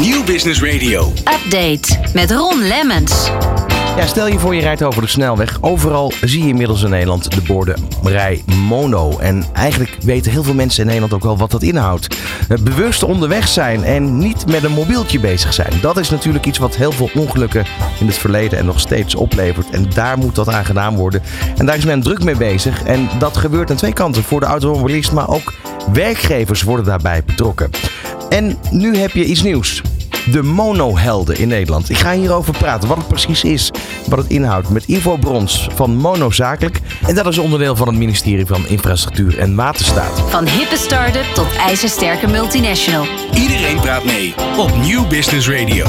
Nieuw Business Radio. Update met Ron Lemmens. Ja, stel je voor je rijdt over de snelweg. Overal zie je inmiddels in Nederland de borden rij mono. En eigenlijk weten heel veel mensen in Nederland ook wel wat dat inhoudt. Het bewust onderweg zijn en niet met een mobieltje bezig zijn. Dat is natuurlijk iets wat heel veel ongelukken in het verleden en nog steeds oplevert. En daar moet dat aan gedaan worden. En daar is men druk mee bezig. En dat gebeurt aan twee kanten. Voor de automobilist, maar ook werkgevers worden daarbij betrokken. En nu heb je iets nieuws. De monohelden in Nederland. Ik ga hierover praten, wat het precies is, wat het inhoudt. Met Ivo Brons van Mono Zakelijk. En dat is onderdeel van het ministerie van Infrastructuur en Waterstaat. Van hippe start-up tot ijzersterke multinational. Iedereen praat mee op Nieuw Business Radio.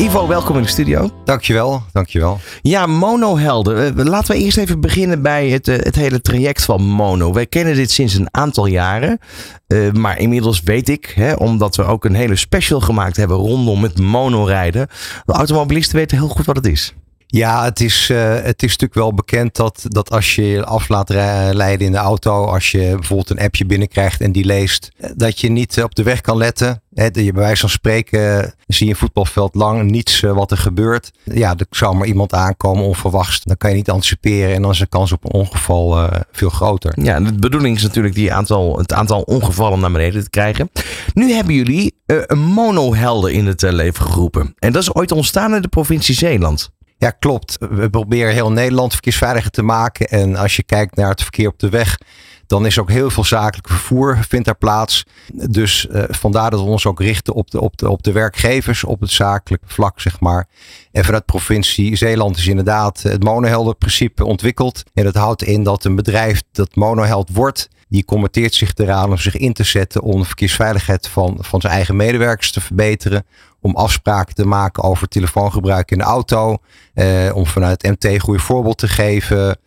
Ivo, welkom in de studio. Dankjewel, dankjewel. Ja, monohelden. Laten we eerst even beginnen bij het, eh, het hele traject van mono. Wij kennen dit sinds een aantal jaren. Eh, maar inmiddels weet ik, hè, omdat we ook een hele special gemaakt hebben rondom het monorijden. De automobilisten weten heel goed wat het is. Ja, het is, eh, het is natuurlijk wel bekend dat, dat als je af laat leiden in de auto, als je bijvoorbeeld een appje binnenkrijgt en die leest, eh, dat je niet eh, op de weg kan letten. Dat je bij wijze van spreken zie je een voetbalveld lang niets wat er gebeurt. Ja, er zou maar iemand aankomen onverwachts. Dan kan je niet anticiperen en dan is de kans op een ongeval veel groter. Ja, de bedoeling is natuurlijk die aantal, het aantal ongevallen naar beneden te krijgen. Nu hebben jullie een monohelden in het leven geroepen. En dat is ooit ontstaan in de provincie Zeeland. Ja, klopt. We proberen heel Nederland verkeersveiliger te maken. En als je kijkt naar het verkeer op de weg, dan is ook heel veel zakelijk vervoer vindt daar plaats. Dus eh, vandaar dat we ons ook richten op de, op, de, op de werkgevers, op het zakelijk vlak, zeg maar. En vanuit provincie Zeeland is inderdaad het monoheldenprincipe ontwikkeld. En dat houdt in dat een bedrijf dat monoheld wordt, die committeert zich eraan om zich in te zetten om de verkeersveiligheid van, van zijn eigen medewerkers te verbeteren. Om afspraken te maken over telefoongebruik in de auto. Eh, om vanuit MT goede voorbeeld te geven.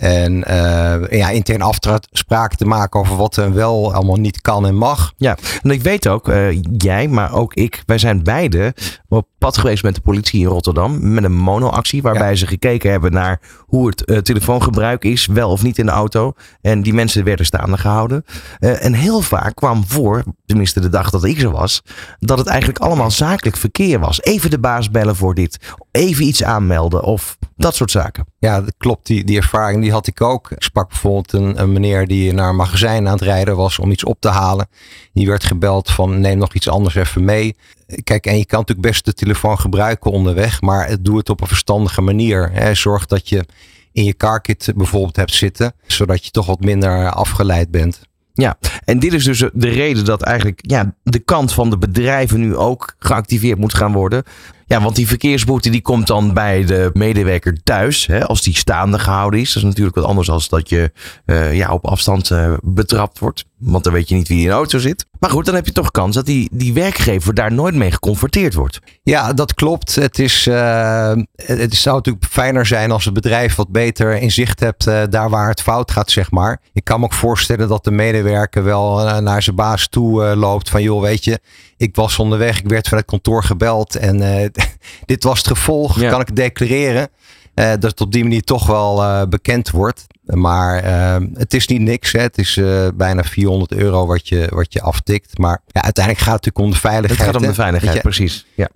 En eh, ja, intern afspraken te maken over wat er wel allemaal niet kan en mag. Ja, en ik weet ook, eh, jij, maar ook ik, wij zijn beide op pad geweest met de politie in Rotterdam. Met een monoactie waarbij Ja. ze gekeken hebben naar hoe het eh, telefoongebruik is, wel of niet in de auto. En die mensen werden staande gehouden. Eh, en heel vaak kwam voor, tenminste de dag dat ik zo was, dat het eigenlijk allemaal zakelijk verkeer was. Even de baas bellen voor dit, even iets aanmelden of dat soort zaken. Ja, dat klopt. Die, die ervaring die had ik ook. Ik sprak bijvoorbeeld een, een meneer die naar een magazijn aan het rijden was om iets op te halen. Die werd gebeld van neem nog iets anders even mee. Kijk, en je kan natuurlijk best de telefoon gebruiken onderweg, maar doe het op een verstandige manier. Hè. Zorg dat je in je carkit bijvoorbeeld hebt zitten, zodat je toch wat minder afgeleid bent. Ja, en dit is dus de reden dat eigenlijk ja, de kant van de bedrijven nu ook geactiveerd moet gaan worden. Ja, want die verkeersboete die komt dan bij de medewerker thuis. Hè, als die staande gehouden is. Dat is natuurlijk wat anders dan dat je eh, ja, op afstand eh, betrapt wordt. Want dan weet je niet wie in de auto zit. Maar goed, dan heb je toch kans dat die, die werkgever daar nooit mee geconfronteerd wordt. Ja, dat klopt. Het, is, eh, het zou natuurlijk fijner zijn als het bedrijf wat beter in zicht hebt daar waar het fout gaat, zeg maar. Ik kan me ook voorstellen dat de medewerker wel naar zijn baas toe loopt van joh, weet je, ik was onderweg, ik werd vanuit kantoor gebeld en dit was het gevolg, Ja. kan ik declareren? Eh, dat het op die manier toch wel eh, bekend wordt. Maar eh, het is niet niks. Hè. Het is eh, bijna 400 euro wat je, wat je aftikt. Maar ja, uiteindelijk gaat het natuurlijk om de veiligheid. Het gaat om de veiligheid, je, precies. Ja.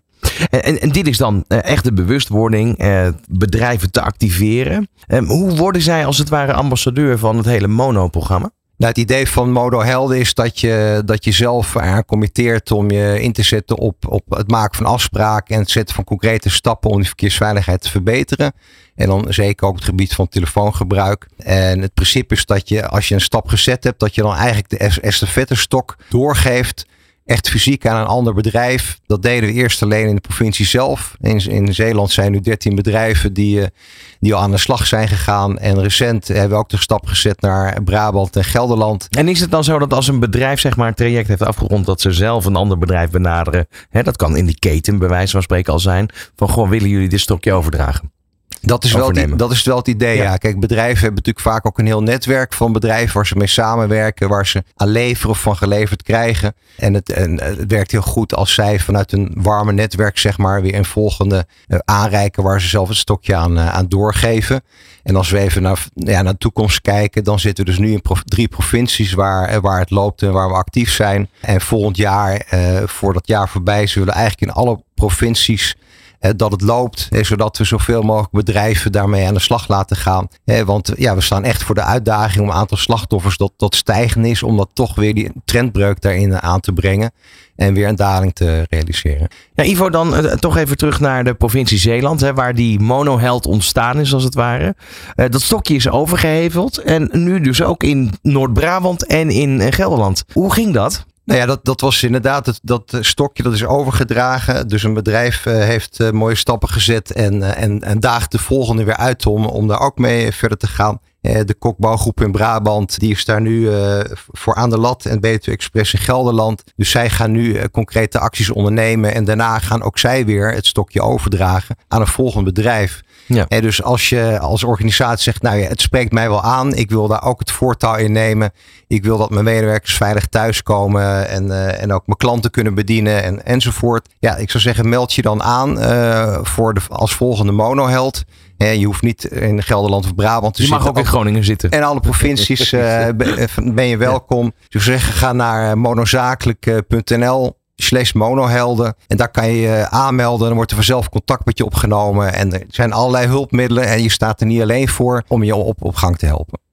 En, en, en dit is dan echt de bewustwording, bedrijven te activeren. Ehm, hoe worden zij als het ware ambassadeur van het hele mono-programma? Nou, het idee van Modo Helden is dat je, dat je zelf eraan committeert om je in te zetten op, op het maken van afspraken en het zetten van concrete stappen om de verkeersveiligheid te verbeteren. En dan zeker ook het gebied van telefoongebruik. En het principe is dat je, als je een stap gezet hebt, dat je dan eigenlijk de es- estafettestok doorgeeft. Echt fysiek aan een ander bedrijf. Dat deden we eerst alleen in de provincie zelf. In, in Zeeland zijn nu 13 bedrijven die, eh, die al aan de slag zijn gegaan. En recent hebben we ook de stap gezet naar Brabant en Gelderland. En is het dan zo dat als een bedrijf zeg maar, een traject heeft afgerond, dat ze zelf een ander bedrijf benaderen? Hè, dat kan in die keten bij wijze van spreken al zijn. Van gewoon willen jullie dit stokje overdragen? Dat is, wel die, dat is wel het idee, Ja. ja. Kijk, bedrijven hebben natuurlijk vaak ook een heel netwerk van bedrijven waar ze mee samenwerken, waar ze aan leveren of van geleverd krijgen. En het, en het werkt heel goed als zij vanuit een warme netwerk, zeg maar, weer een volgende eh, aanreiken waar ze zelf het stokje aan, eh, aan doorgeven. En als we even naar, ja, naar de toekomst kijken, dan zitten we dus nu in drie provincies waar, eh, waar het loopt en waar we actief zijn. En volgend jaar, eh, voor dat jaar voorbij, zullen we eigenlijk in alle provincies dat het loopt, zodat we zoveel mogelijk bedrijven daarmee aan de slag laten gaan. Want ja, we staan echt voor de uitdaging om een aantal slachtoffers dat, dat stijgen is, om dat toch weer die trendbreuk daarin aan te brengen en weer een daling te realiseren. Ja, Ivo, dan eh, toch even terug naar de provincie Zeeland, hè, waar die monoheld ontstaan is, als het ware. Eh, dat stokje is overgeheveld en nu dus ook in Noord-Brabant en in eh, Gelderland. Hoe ging dat? Nou ja, dat, dat was inderdaad het, dat eh, stokje dat is overgedragen. Dus een bedrijf eh, heeft eh, mooie stappen gezet en, en, en daagt de volgende weer uit om, om daar ook mee verder te gaan. De kokbouwgroep in Brabant, die is daar nu voor aan de lat en B2 Express in Gelderland. Dus zij gaan nu concrete acties ondernemen en daarna gaan ook zij weer het stokje overdragen aan een volgend bedrijf. Ja. Dus als je als organisatie zegt, nou ja, het spreekt mij wel aan, ik wil daar ook het voortouw in nemen. Ik wil dat mijn medewerkers veilig thuiskomen en, eh, en ook mijn klanten kunnen bedienen en, enzovoort. Ja, ik zou zeggen, meld je dan aan eh, voor de, als volgende monoheld. Eh, je hoeft niet in Gelderland of Brabant te Je mag zitten. ook in Groningen zitten. En alle provincies eh, ben, je welkom. Dus zeggen, ga naar monozakelijk.nl slash monohelden. En daar kan je je aanmelden. Dan wordt er vanzelf contact met je opgenomen. En er zijn allerlei hulpmiddelen. En je staat er niet alleen voor om je op, op gang te helpen.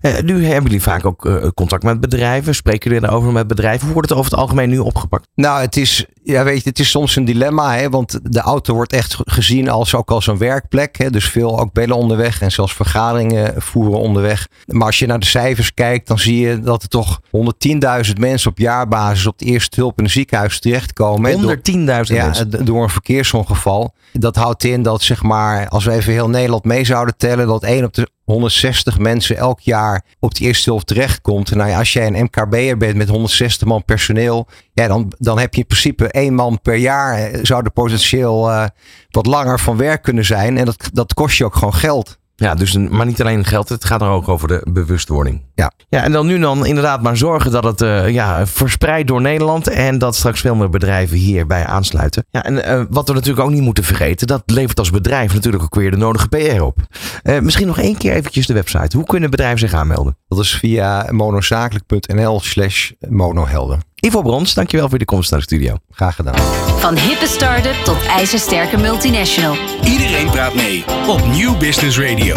Eh, nu hebben jullie vaak ook eh, contact met bedrijven. Spreken jullie daarover met bedrijven? Hoe wordt het over het algemeen nu opgepakt? Nou, het is, ja, weet je, het is soms een dilemma. Hè, want de auto wordt echt gezien als ook als een werkplek. Hè, dus veel ook bellen onderweg en zelfs vergaderingen voeren onderweg. Maar als je naar de cijfers kijkt, dan zie je dat er toch 110.000 mensen op jaarbasis op de eerste hulp in een ziekenhuis terechtkomen. hè, door- 110.000 Ja, mensen. door een verkeersongeval. Dat houdt in dat, zeg maar, als we even heel Nederland mee zouden tellen, dat 1 op de 160 mensen elk jaar op die eerste hulp terechtkomt. Nou ja, als jij een MKB'er bent met 160 man personeel, ja, dan, dan heb je in principe één man per jaar, zou er potentieel eh, wat langer van werk kunnen zijn. En dat, dat kost je ook gewoon geld. Ja, dus een, maar niet alleen geld, het gaat er ook over de bewustwording. Ja. Ja, en dan nu dan inderdaad maar zorgen dat het eh, ja, verspreidt door Nederland en dat straks veel meer bedrijven hierbij aansluiten. Ja, en eh, wat we natuurlijk ook niet moeten vergeten, dat levert als bedrijf natuurlijk ook weer de nodige PR op. Eh, misschien nog één keer eventjes de website. Hoe kunnen bedrijven zich aanmelden? Dat is via monozakelijk.nl slash monohelden. Ivo Brons, dankjewel voor de komst naar de studio. Graag gedaan. Van hippe start-up tot ijzersterke multinational. Iedereen praat mee op Nieuw Business Radio.